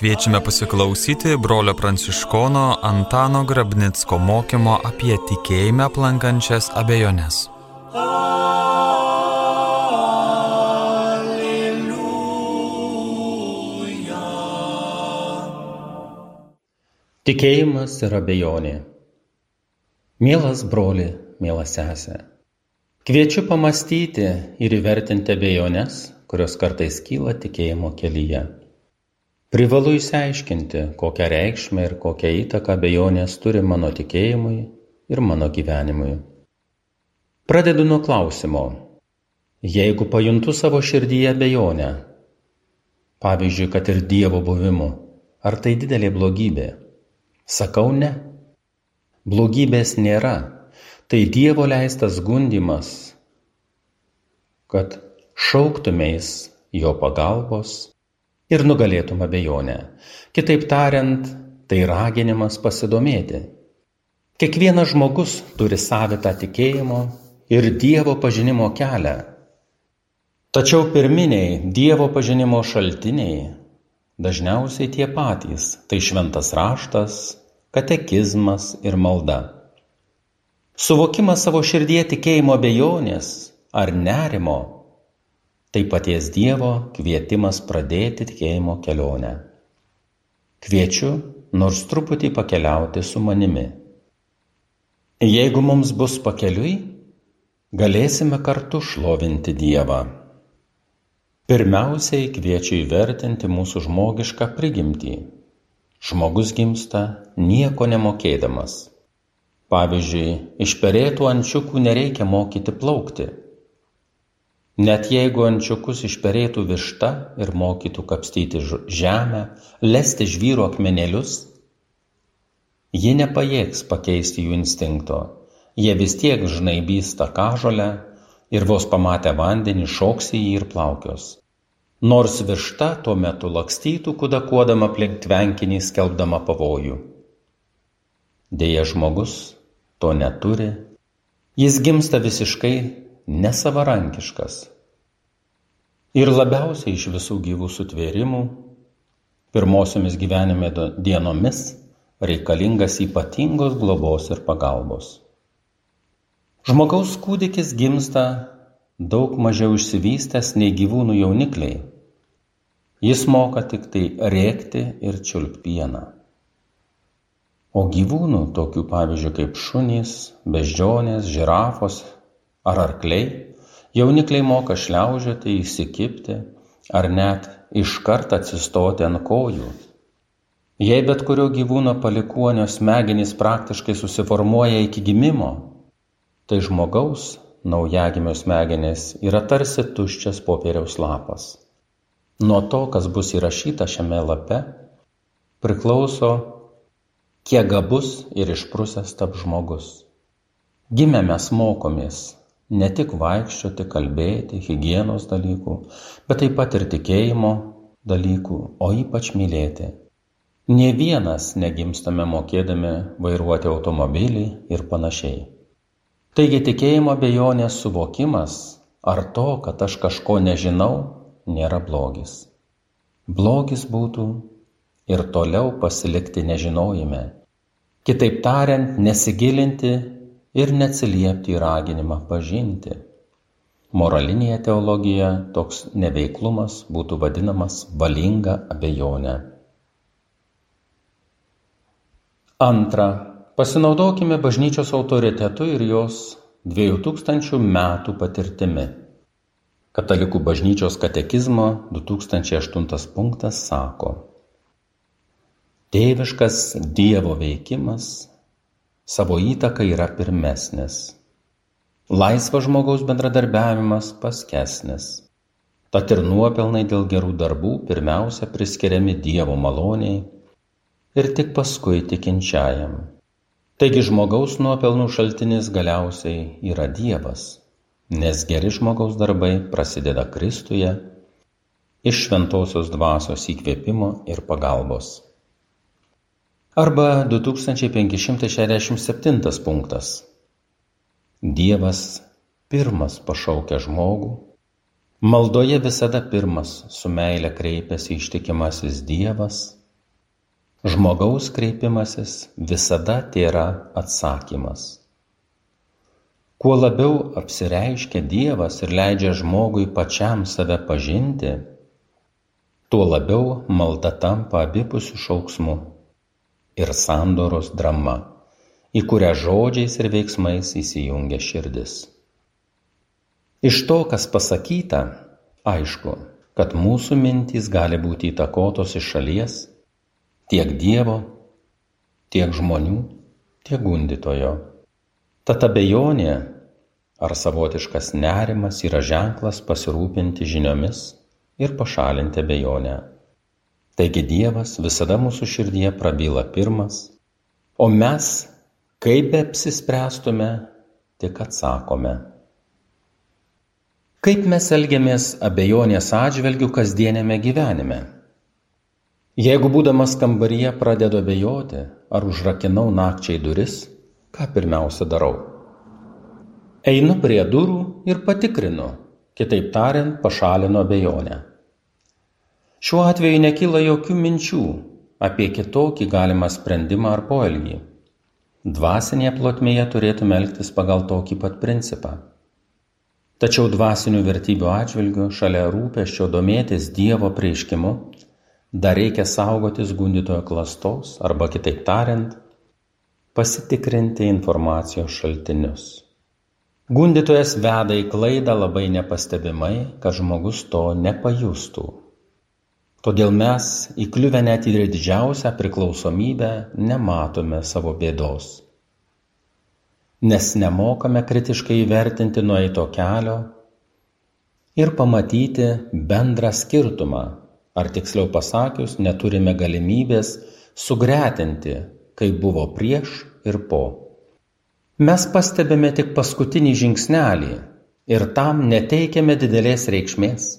Kviečiame pasiklausyti brolio pranciškono Antano Grabnicko mokymo apie tikėjimą aplankančias abejonės. Tikėjimas ir abejonė. Mielas broli, miela sesė, kviečiu pamastyti ir įvertinti abejonės, kurios kartais kyla tikėjimo kelyje. Privalu įsiaiškinti, kokią reikšmę ir kokią įtaką abejonės turi mano tikėjimui ir mano gyvenimui. Pradedu nuo klausimo. Jeigu pajuntu savo širdyje abejonę, pavyzdžiui, kad ir Dievo buvimu, ar tai didelė blogybė? Sakau ne. Blogybės nėra. Tai Dievo leistas gundimas, kad šauktumės jo pagalbos ir nugalėtum abejonę. Kitaip tariant, tai raginimas pasidomėti. Kiekvienas žmogus turi savitą tikėjimo ir Dievo pažinimo kelią. Tačiau pirminiai Dievo pažinimo šaltiniai dažniausiai tie patys - tai šventas raštas, katekizmas ir malda. Suvokimas savo širdie tikėjimo abejonės ar nerimo - tai paties Dievo kvietimas pradėti tikėjimo kelionę. Kviečiu nors truputį pakeliauti su manimi. Jeigu mums bus pakeliui, galėsime kartu šlovinti Dievą. Pirmiausiai kviečiu įvertinti mūsų žmogišką prigimtį. Žmogus gimsta nieko nemokėdamas. Pavyzdžiui, išperėtų ančiukų nereikia mokyti plaukti. Net jeigu ančiukus išperėtų višta ir mokytų kapstyti žemę, lesti žvyro akmenėlius, ji nepajėgs pakeisti jų instinkto. Jie vis tiek žnaibys tą kažolę ir vos pamatę vandenį šoks į jį ir plaukios. Nors višta tuo metu lakstytų kudakuodama aplink tvenkinį skelbdama pavojų. Deja žmogus to neturi, jis gimsta visiškai nesavarankiškas. Ir labiausiai iš visų gyvų sutvėrimų, pirmosiomis gyvenime dienomis reikalingas ypatingos globos ir pagalbos. Žmogaus kūdikis gimsta daug mažiau išsivystęs nei gyvūnų jaunikliai. Jis moka tik tai rėkti ir čiulpti pieną. O gyvūnų, tokių pavyzdžiui kaip šunys, beždžionės, žirafos ar arkliai, jaunikliai moka šliaužioti, įsikipti ar net iškart atsistoti ant kojų. Jei bet kurio gyvūno palikuonio smegenys praktiškai susiformuoja iki gimimo, tai žmogaus naujagimio smegenys yra tarsi tuščias popieriaus lapas. Nuo to, kas bus įrašyta šiame lape, priklauso, kiek gabus ir išprusęs tap žmogus. Gimę mes mokomės ne tik vaikščioti, kalbėti, hygienos dalykų, bet taip pat ir tikėjimo dalykų, o ypač mylėti. Ne vienas negimstame mokėdami vairuoti automobilį ir panašiai. Taigi tikėjimo bejonės suvokimas ar to, kad aš kažko nežinau, nėra blogis. Blogis būtų ir toliau pasilikti nežinojime. Kitaip tariant, nesigilinti ir neatsiliepti į raginimą pažinti. Moralinėje teologijoje toks neveiklumas būtų vadinamas valinga abejonė. Antra, pasinaudokime bažnyčios autoritetu ir jos dviejų tūkstančių metų patirtimi. Katalikų bažnyčios katekizmo 2008 punktas sako, Tėviškas Dievo veikimas savo įtaka yra pirmesnis. Laisvas žmogaus bendradarbiavimas paskesnis. Tad ir nuopelnai dėl gerų darbų pirmiausia priskiriami Dievo maloniai ir tik paskui tikinčiajam. Taigi žmogaus nuopelnų šaltinis galiausiai yra Dievas, nes geri žmogaus darbai prasideda Kristuje iš šventosios dvasios įkvėpimo ir pagalbos. Arba 2567 punktas. Dievas pirmas pašaukia žmogų, maldoje visada pirmas su meile kreipiasi ištikimasis Dievas, žmogaus kreipimasis visada tėra atsakymas. Kuo labiau apsireiškia Dievas ir leidžia žmogui pačiam save pažinti, tuo labiau malda tampa abipusių šauksmų ir sandoros drama į kurią žodžiais ir veiksmais įsijungia širdis. Iš to, kas pasakyta, aišku, kad mūsų mintys gali būti įtakotos iš šalies tiek Dievo, tiek žmonių, tiek gundytojo. Tad abejonė ar savotiškas nerimas yra ženklas pasirūpinti žiniomis ir pašalinti abejonę. Taigi Dievas visada mūsų širdyje prabyla pirmas, o mes Kaip beapsispręstume, tik atsakome. Kaip mes elgiamės abejonės atžvelgių kasdienėme gyvenime? Jeigu būdamas kambaryje pradedu abejoti, ar užrakinau nakčiai duris, ką pirmiausia darau? Einu prie durų ir patikrinu, kitaip tariant, pašalinu abejonę. Šiuo atveju nekyla jokių minčių apie kitokį galimą sprendimą ar poelgį Dvasinėje plotmėje turėtume elgtis pagal tokį pat principą. Tačiau dvasinių vertybių atžvilgių, šalia rūpeščio domėtis Dievo prieiškimu, dar reikia saugotis gundytojo klastos arba kitaip tariant, pasitikrinti informacijos šaltinius. Gundytojas veda į klaidą labai nepastebimai, kad žmogus to nepajustų. Todėl mes, įkliuvę net į didžiausią priklausomybę, nematome savo bėdos. Nes nemokame kritiškai įvertinti nueito kelio ir pamatyti bendrą skirtumą, ar tiksliau pasakius, neturime galimybės sugretinti, kaip buvo prieš ir po. Mes pastebime tik paskutinį žingsnelį ir tam neteikiame didelės reikšmės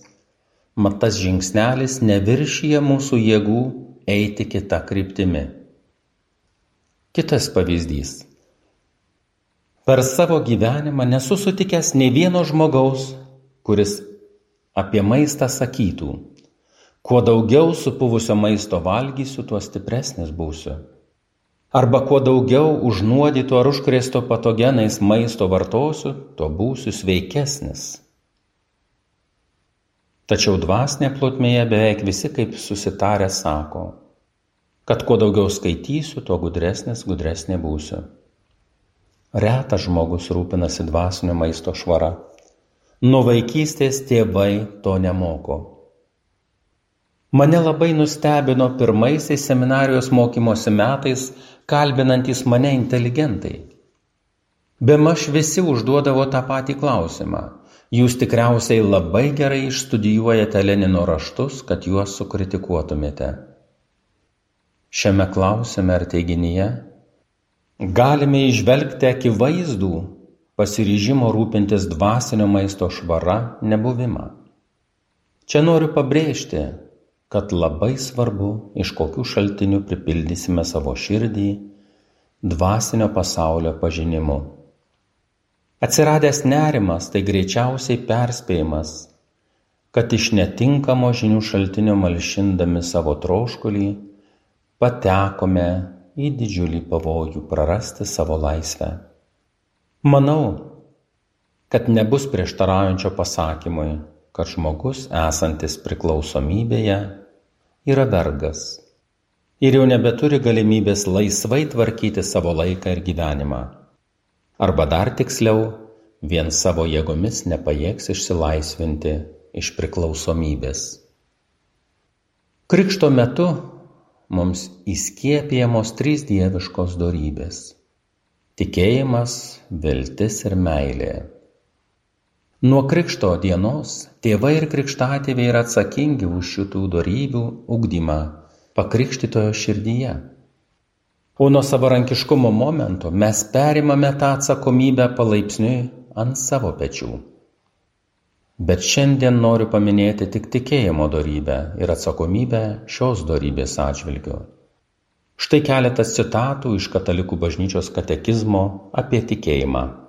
mat tas žingsnelis neviršija mūsų jėgų eiti kita kryptimi. Kitas pavyzdys. Per savo gyvenimą nesu sutikęs nei vieno žmogaus, kuris apie maistą sakytų, kuo daugiau supuvusio maisto valgysiu, tuo stipresnis būsiu. Arba kuo daugiau užnuodyto ar užkrėsto patogenais maisto vartosiu, tuo būsiu sveikesnis. Tačiau dvasinė plotmėje beveik visi kaip susitarę sako, kad kuo daugiau skaitysiu, tuo gudresnis, gudresnė būsiu. Retas žmogus rūpinasi dvasinio maisto švara. Nuo vaikystės tėvai to nemoko. Mane labai nustebino pirmaisiais seminarijos mokymosi metais kalbinantis mane inteligentai. Bemaž visi užduodavo tą patį klausimą Jūs tikriausiai labai gerai išstudijuojate Lenino raštus, kad juos sukritikuotumėte. Šiame klausime ar teiginyje galime išvelgti akivaizdų pasiryžimo rūpintis dvasinio maisto švara nebuvimą. Čia noriu pabrėžti, kad labai svarbu, iš kokių šaltinių pripildysime savo širdį dvasinio pasaulio pažinimu. Atsiradęs nerimas tai greičiausiai perspėjimas, kad iš netinkamo žinių šaltinio malšindami savo troškulį patekome į didžiulį pavojų prarasti savo laisvę. Manau, kad nebus prieštaraujančio pasakymui, kad žmogus esantis priklausomybėje yra vergas ir jau nebeturi galimybės laisvai tvarkyti savo laiką ir gyvenimą arba dar tiksliau vien savo jėgomis nepajėgs išsilaisvinti iš priklausomybės. Krikšto metu mums įskiepijamos trys dieviškos dorybės - tikėjimas, viltis ir meilė. Nuo krikšto dienos tėvai ir krikštatėviai yra atsakingi už šitų dorybių ugdymą pakrikštitojo širdyje o nuo savarankiškumo momento mes perimame tą atsakomybę palaipsniui ant savo pečių. bet šiandien noriu paminėti tik tikėjimo darybę ir atsakomybę šios darybės atžvilgiu. Štai keletas citatų iš Katalikų bažnyčios katekizmo apie tikėjimą.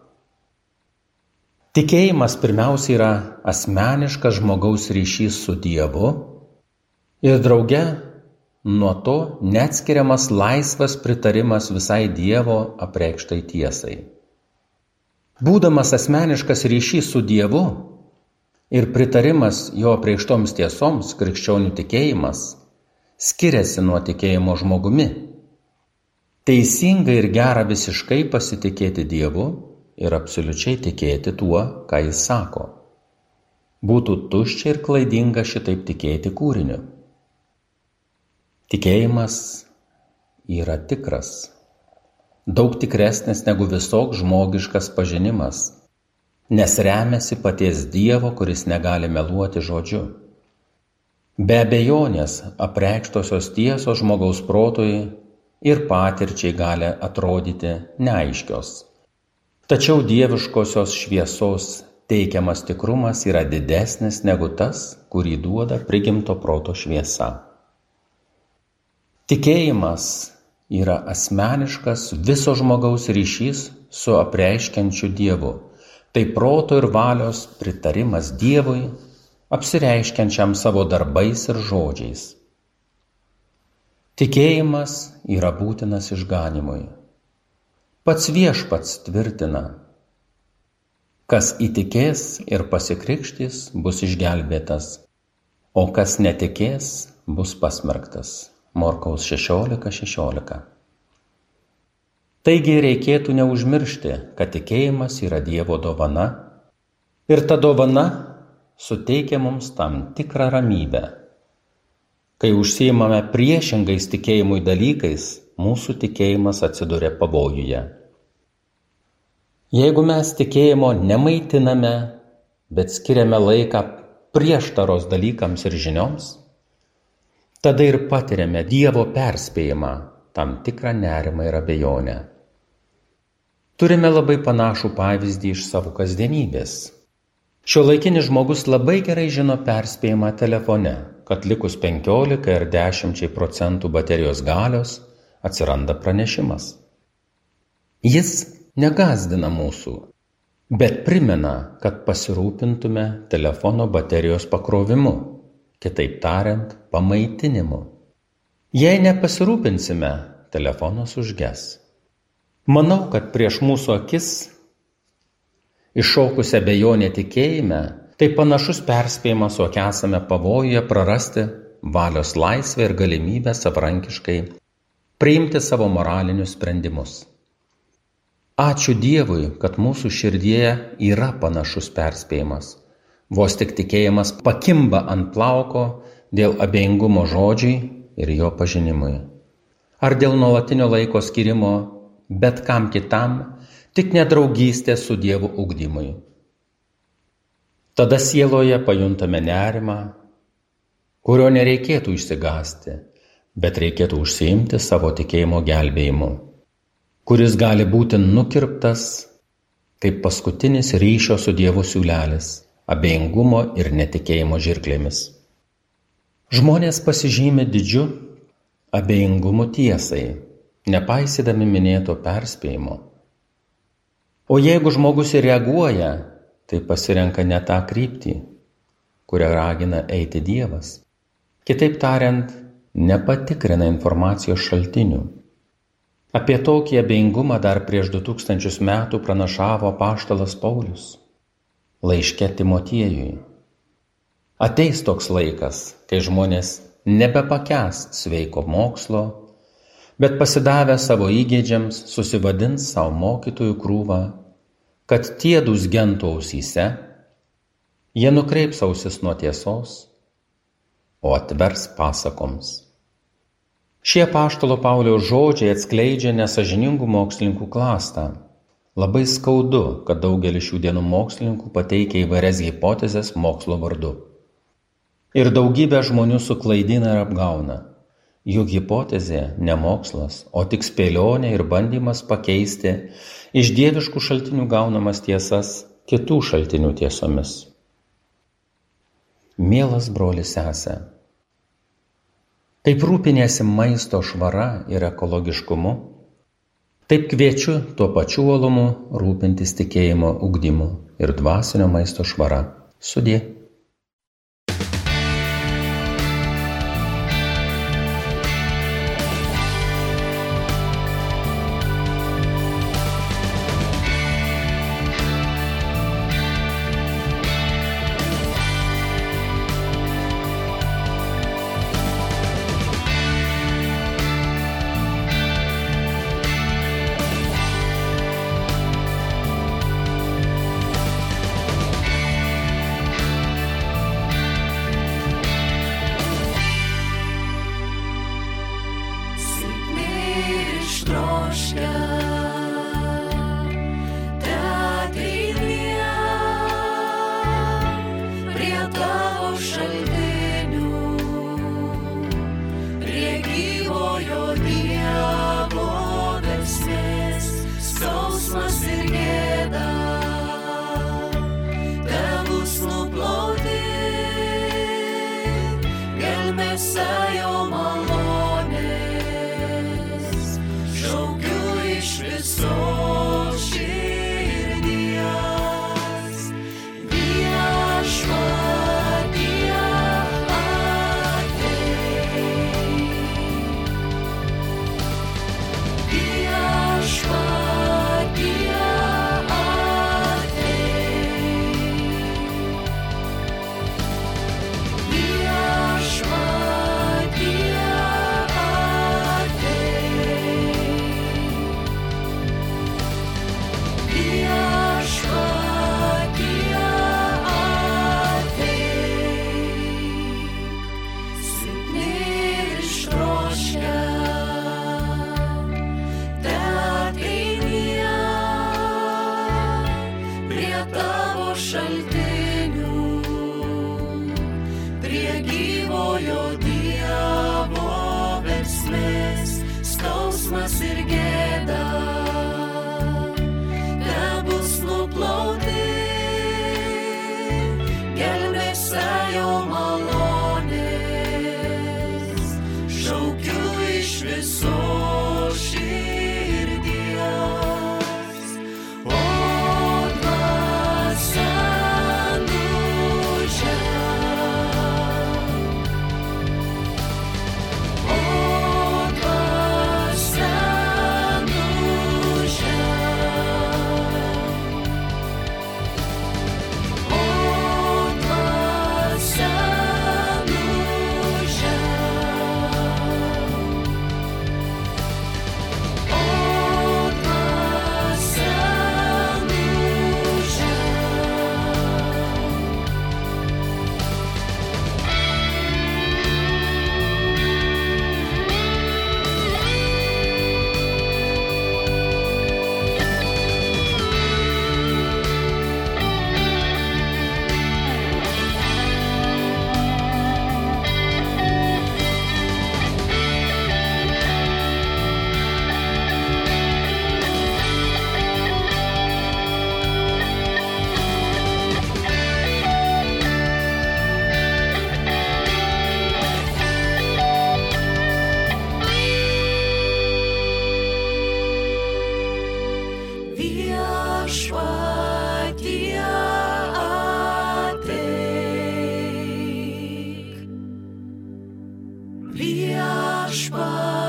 Tikėjimas pirmiausia yra asmeniškas žmogaus ryšys su Dievu ir drauge nuo to neatskiriamas laisvas pritarimas visai Dievo apreikštai tiesai. Būdamas asmeniškas ryšys su Dievu, ir pritarimas jo apreikštoms tiesoms krikščionių tikėjimas skiriasi nuo tikėjimo žmogumi. Teisinga ir gera visiškai pasitikėti Dievu ir absoliučiai tikėti tuo, ką Jis sako. Būtų tuščia ir klaidinga šitaip tikėti kūriniu. Tikėjimas yra tikras, daug tikresnis negu visoks žmogiškas pažinimas nes remiasi paties Dievo, kuris negali meluoti žodžiu. Be abejonės apreikštosios tiesos žmogaus protui ir patirčiai gali atrodyti neaiškios. Tačiau dieviškosios šviesos teikiamas tikrumas yra didesnis negu tas, kurį duoda prigimto proto šviesa. Tikėjimas yra asmeniškas viso žmogaus ryšys su apreiškiančiu Dievu tai proto ir valios pritarimas Dievui, apsireiškiančiam savo darbais ir žodžiais. Tikėjimas yra būtinas išganimui. Pats viešpats tvirtina, kas įtikės ir pasikrikštys bus išgelbėtas, o kas netikės bus pasmerktas. Morkaus 16.16. 16. Taigi reikėtų neužmiršti, kad tikėjimas yra Dievo dovana ir ta dovana suteikia mums tam tikrą ramybę. Kai užsiimame priešingais tikėjimui dalykais, mūsų tikėjimas atsiduria pavojuje. Jeigu mes tikėjimo nemaitiname, bet skiriame laiką prieštaros dalykams ir žinioms, tada ir patiriame Dievo perspėjimą, tam tikrą nerimą ir abejonę. Turime labai panašų pavyzdį iš savo kasdienybės. Šiuolaikinis žmogus labai gerai žino perspėjimą telefone, kad likus 15 ar 10 procentų baterijos galios atsiranda pranešimas. Jis negazdina mūsų, bet primena, kad pasirūpintume telefono baterijos pakrovimu, kitaip tariant, pamaitinimu. Jei nepasirūpinsime, telefonas užges. Manau, kad prieš mūsų akis iššaukusią bejonę tikėjime, tai panašus perspėjimas, jog esame pavojuje prarasti valios laisvę ir galimybę savarankiškai priimti savo moralinius sprendimus. Ačiū Dievui, kad mūsų širdėje yra panašus perspėjimas. Vos tik tikėjimas pakimba ant plauko dėl abejingumo žodžiai ir jo pažinimui. Ar dėl nuolatinio laiko skirimo bet kam kitam, tik nedraugystės su Dievu ugdymui. Tada sieloje pajuntame nerimą, kurio nereikėtų išsigasti, bet reikėtų užsiimti savo tikėjimo gelbėjimu, kuris gali būti nukirptas kaip paskutinis ryšio su Dievu siūlelis, abejingumo ir netikėjimo žirklėmis. Žmonės pasižymė didžiu abejingumu tiesai, nepaisydami minėto perspėjimo. O jeigu žmogus ir reaguoja, tai pasirenka ne tą kryptį, kurią ragina eiti Dievas. Kitaip tariant, nepatikrina informacijos šaltinių. Apie tokį abejingumą dar prieš du tūkstančius metų pranašavo paštalas Paulius laiške Timotiejui. Ateis toks laikas, kai žmonės nebepakęs sveiko mokslo, bet pasidavę savo įgėdžiams susivadins savo mokytojų krūvą, kad tiedus gentų ausyse, jie nukreips ausis nuo tiesos, o atvers pasakoms. Šie paštalo Pauliaus žodžiai atskleidžia nesažiningų mokslininkų klastą. Labai skaudu, kad daugelis šių dienų mokslininkų pateikia įvairias hipotezes mokslo vardu. Ir daugybę žmonių suklaidina ir apgauna juk hipotezė ne mokslas o tik spėlionė ir bandymas pakeisti iš dieviškų šaltinių gaunamas tiesas kitų šaltinių tiesomis Mielas brolis sesė. Kaip rūpinėsi maisto švara ir ekologiškumu, taip kviečiu tuo pačiu uolumu rūpintis tikėjimo ugdymu ir dvasinio maisto švara. Sudė. Spaß.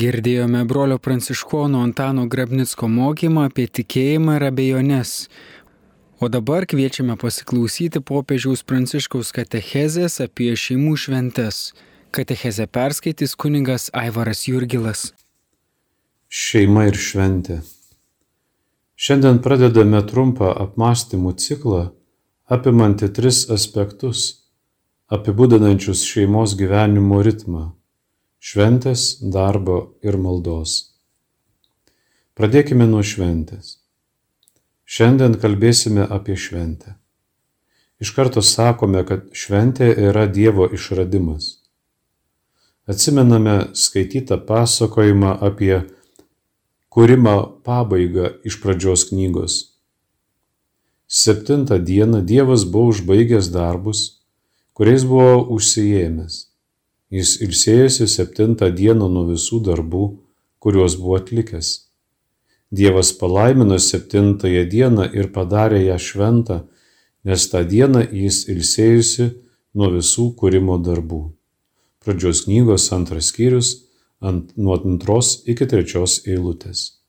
Girdėjome brolio pranciškono Antano Grabnicko mokymą apie tikėjimą ir abejonės. O dabar kviečiame pasiklausyti popiežiaus pranciškaus katechezės apie šeimų šventes. Katechezę perskaitys kuningas Aivaras Jurgilas. Šeima ir šventė. Šiandien pradedame trumpą apmąstymų ciklą, apimantį tris aspektus, apibūdinančius šeimos gyvenimo ritmą - šventės, darbo ir maldos. Pradėkime nuo šventės. Šiandien kalbėsime apie šventę. Iš karto sakome, kad šventė yra Dievo išradimas. Atsimename skaitytą pasakojimą apie kūrimo pabaigą iš pradžios knygos. Septintą dieną Dievas buvo užbaigęs darbus, kuriais buvo užsijėmęs. Jis ilsėjosi septintą dieną nuo visų darbų, kuriuos buvo atlikęs. Dievas palaimino septintąją dieną ir padarė ją šventą, nes tą dieną jis ilsėjusi nuo visų kūrimo darbų. Pradžios knygos antras skyrius ant, nuo antros iki trečios eilutės.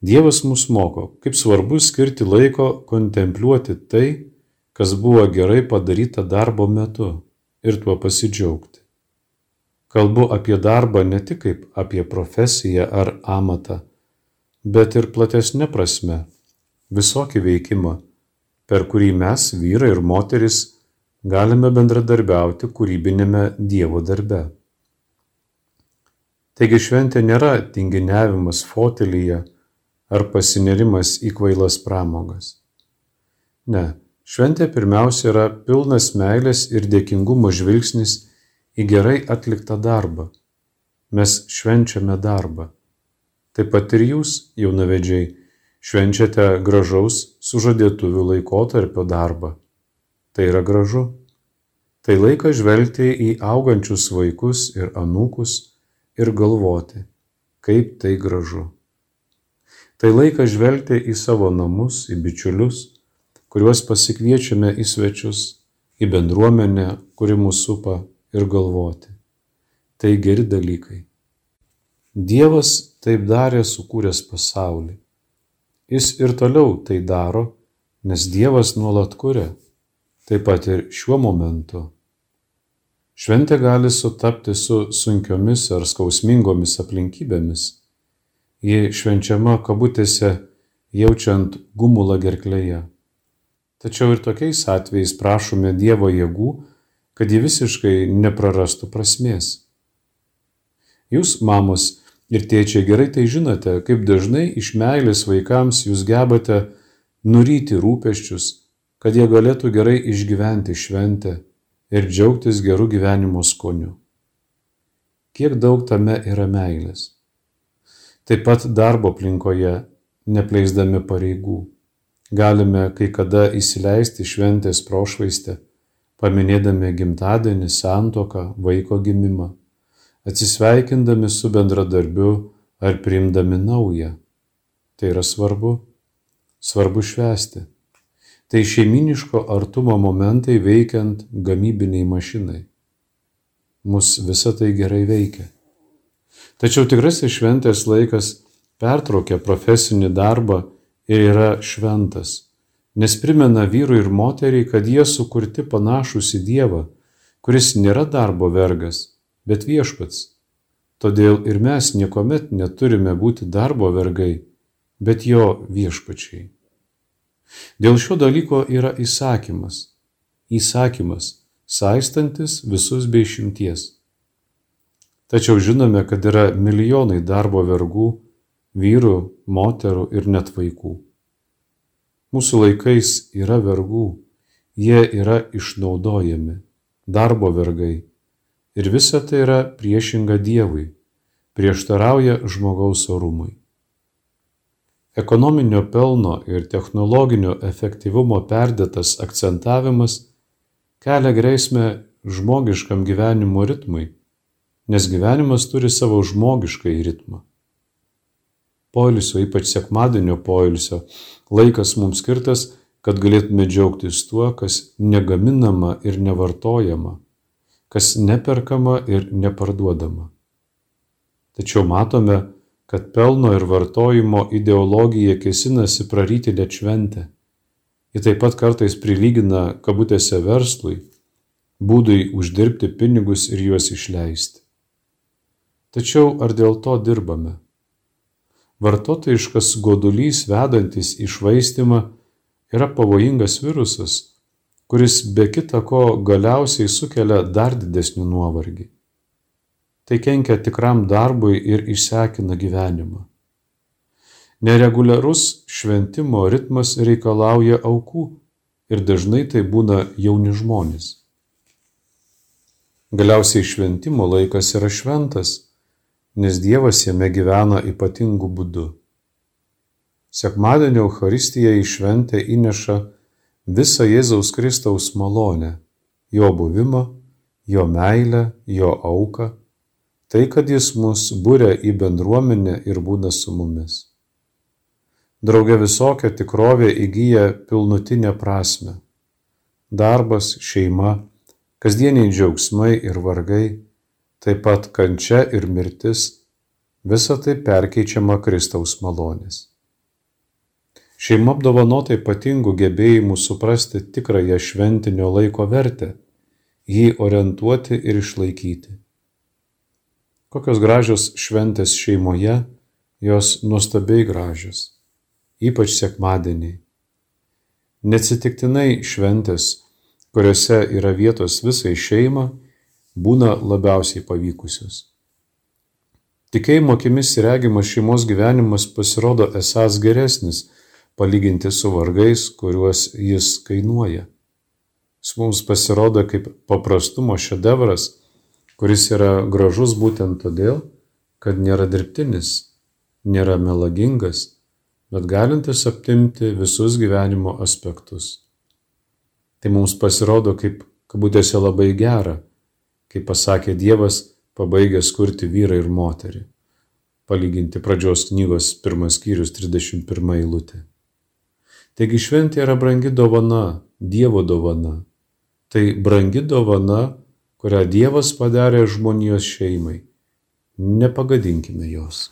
Dievas mus moko, kaip svarbu skirti laiko kontempliuoti tai, kas buvo gerai padaryta darbo metu ir tuo pasidžiaugti. Kalbu apie darbą ne tik kaip apie profesiją ar amatą, bet ir platesnė prasme - visokį veikimą, per kurį mes, vyrai ir moteris, galime bendradarbiauti kūrybinėme Dievo darbe. Taigi šventė nėra tinginiavimas fotelyje ar pasinerimas į kvailas pramogas. Ne, šventė pirmiausia yra pilnas meilės ir dėkingumo žvilgsnis į gerai atliktą darbą. Mes švenčiame darbą. Taip pat ir jūs, jaunavedžiai, švenčiate gražaus sužadėtuvių laikotarpio darbą. Tai yra gražu. Tai laikas žvelgti į augančius vaikus ir anūkus ir galvoti, kaip tai gražu. Tai laikas žvelgti į savo namus, į bičiulius, kuriuos pasikviečiame į svečius, į bendruomenę, kuri mūsų supa ir galvoti. Tai geri dalykai. Dievas taip darė sukūręs pasaulį. Jis ir toliau tai daro, nes Dievas nuolat kuria taip pat ir šiuo momentu. Šventė gali sutapti su sunkiomis ar skausmingomis aplinkybėmis. Ji švenčiama kabutėse jaučiant gumulą gerklėje. Tačiau ir tokiais atvejais prašome Dievo jėgų, kad ji visiškai neprarastų prasmės. Jūs, mamos ir tėčiai, gerai tai žinote, kaip dažnai iš meilės vaikams jūs gebate nuryti rūpeščius, kad jie galėtų gerai išgyventi šventę ir džiaugtis gerų gyvenimo skoniu. Kiek daug tame yra meilės. Taip pat darbo aplinkoje, nepleisdami pareigų, galime kai kada įsileisti šventės prošvaistę, paminėdami gimtadienį, santoką, vaiko gimimą, atsisveikindami su bendradarbiu ar priimdami naują. Tai yra svarbu. Svarbu švesti tai šeiminiško artumo momentai veikiant gamybiniai mašinai. Mus visa tai gerai veikia. Tačiau tikrasis šventės laikas pertraukia profesinį darbą yra šventas, nes primena vyrui ir moteriai, kad jie sukurti panašus į Dievą, kuris nėra darbo vergas, bet viešpats. Todėl ir mes niekuomet neturime būti darbo vergai, bet jo viešpačiai. Dėl šio dalyko yra įsakymas. Įsakymas, saistantis visus bei šimties. Tačiau žinome, kad yra milijonai darbo vergų, vyrų, moterų ir net vaikų. Mūsų laikais yra vergų, jie yra išnaudojami, darbo vergai. Ir visa tai yra priešinga Dievui, prieštarauja žmogaus orumui. Ekonominio pelno ir technologinio efektyvumo perdėtas akcentavimas kelia grėsmę žmogiškam gyvenimo ritmui, nes gyvenimas turi savo žmogišką ritmą. Poilsio, ypač sekmadienio poilsio, laikas mums skirtas, kad galėtume džiaugtis tuo, kas negaminama ir nevartojama, kas neperkama ir neparduodama. Tačiau matome, kad pelno ir vartojimo ideologija kėsinasi praryti net šventę. Ji taip pat kartais prilygina kabutėse verslui, būdui uždirbti pinigus ir juos išleisti. Tačiau ar dėl to dirbame? Vartotojiškas godulys vedantis į švaistimą yra pavojingas virusas, kuris be kita ko galiausiai sukelia dar didesnį nuovargį. Tai kenkia tikram darbui ir išsekina gyvenimą. Nereguliarus šventimo ritmas reikalauja aukų ir dažnai tai būna jauni žmonės. Galiausiai šventimo laikas yra šventas, nes Dievas jame gyvena ypatingu būdu. Sekmadienio Euharistija į šventę įneša visą Jėzaus Kristaus malonę, jo buvimą, jo meilę, jo auką, tai, kad jis mus būrė į bendruomenę ir būna su mumis. Drauge visokia tikrovė įgyja pilnutinę prasme. Darbas, šeima, kasdieniai džiaugsmai ir vargai, taip pat kančia ir mirtis, visa tai perkeičiama Kristaus malonės. Šeima apdovanota ypatingų gebėjimų suprasti tikrąją šventinio laiko vertę, jį orientuoti ir išlaikyti. Kokios gražios šventės šeimoje, jos nuostabiai gražios, ypač sekmadieniai. Neatsitiktinai šventės, kuriuose yra vietos visai šeima, būna labiausiai pavykusios. Tikėjimo akimis regimas šeimos gyvenimas pasirodo esas geresnis, palyginti su vargais, kuriuos jis kainuoja. Jis mums pasirodo kaip paprastumo šedevras, kuris yra gražus būtent todėl, kad nėra dirbtinis, nėra melagingas, bet galintis aptimti visus gyvenimo aspektus. Tai mums pasirodo kaip kabutėse labai gera, kaip pasakė Dievas, pabaigęs kurti vyrą ir moterį. Palyginti pradžios knygos pirmas skyrius 31 eilutė. Taigi šventė yra brangi dovana, Dievo dovana. Tai brangi dovana, kurią Dievas padarė žmonijos šeimai. Nepagadinkime jos.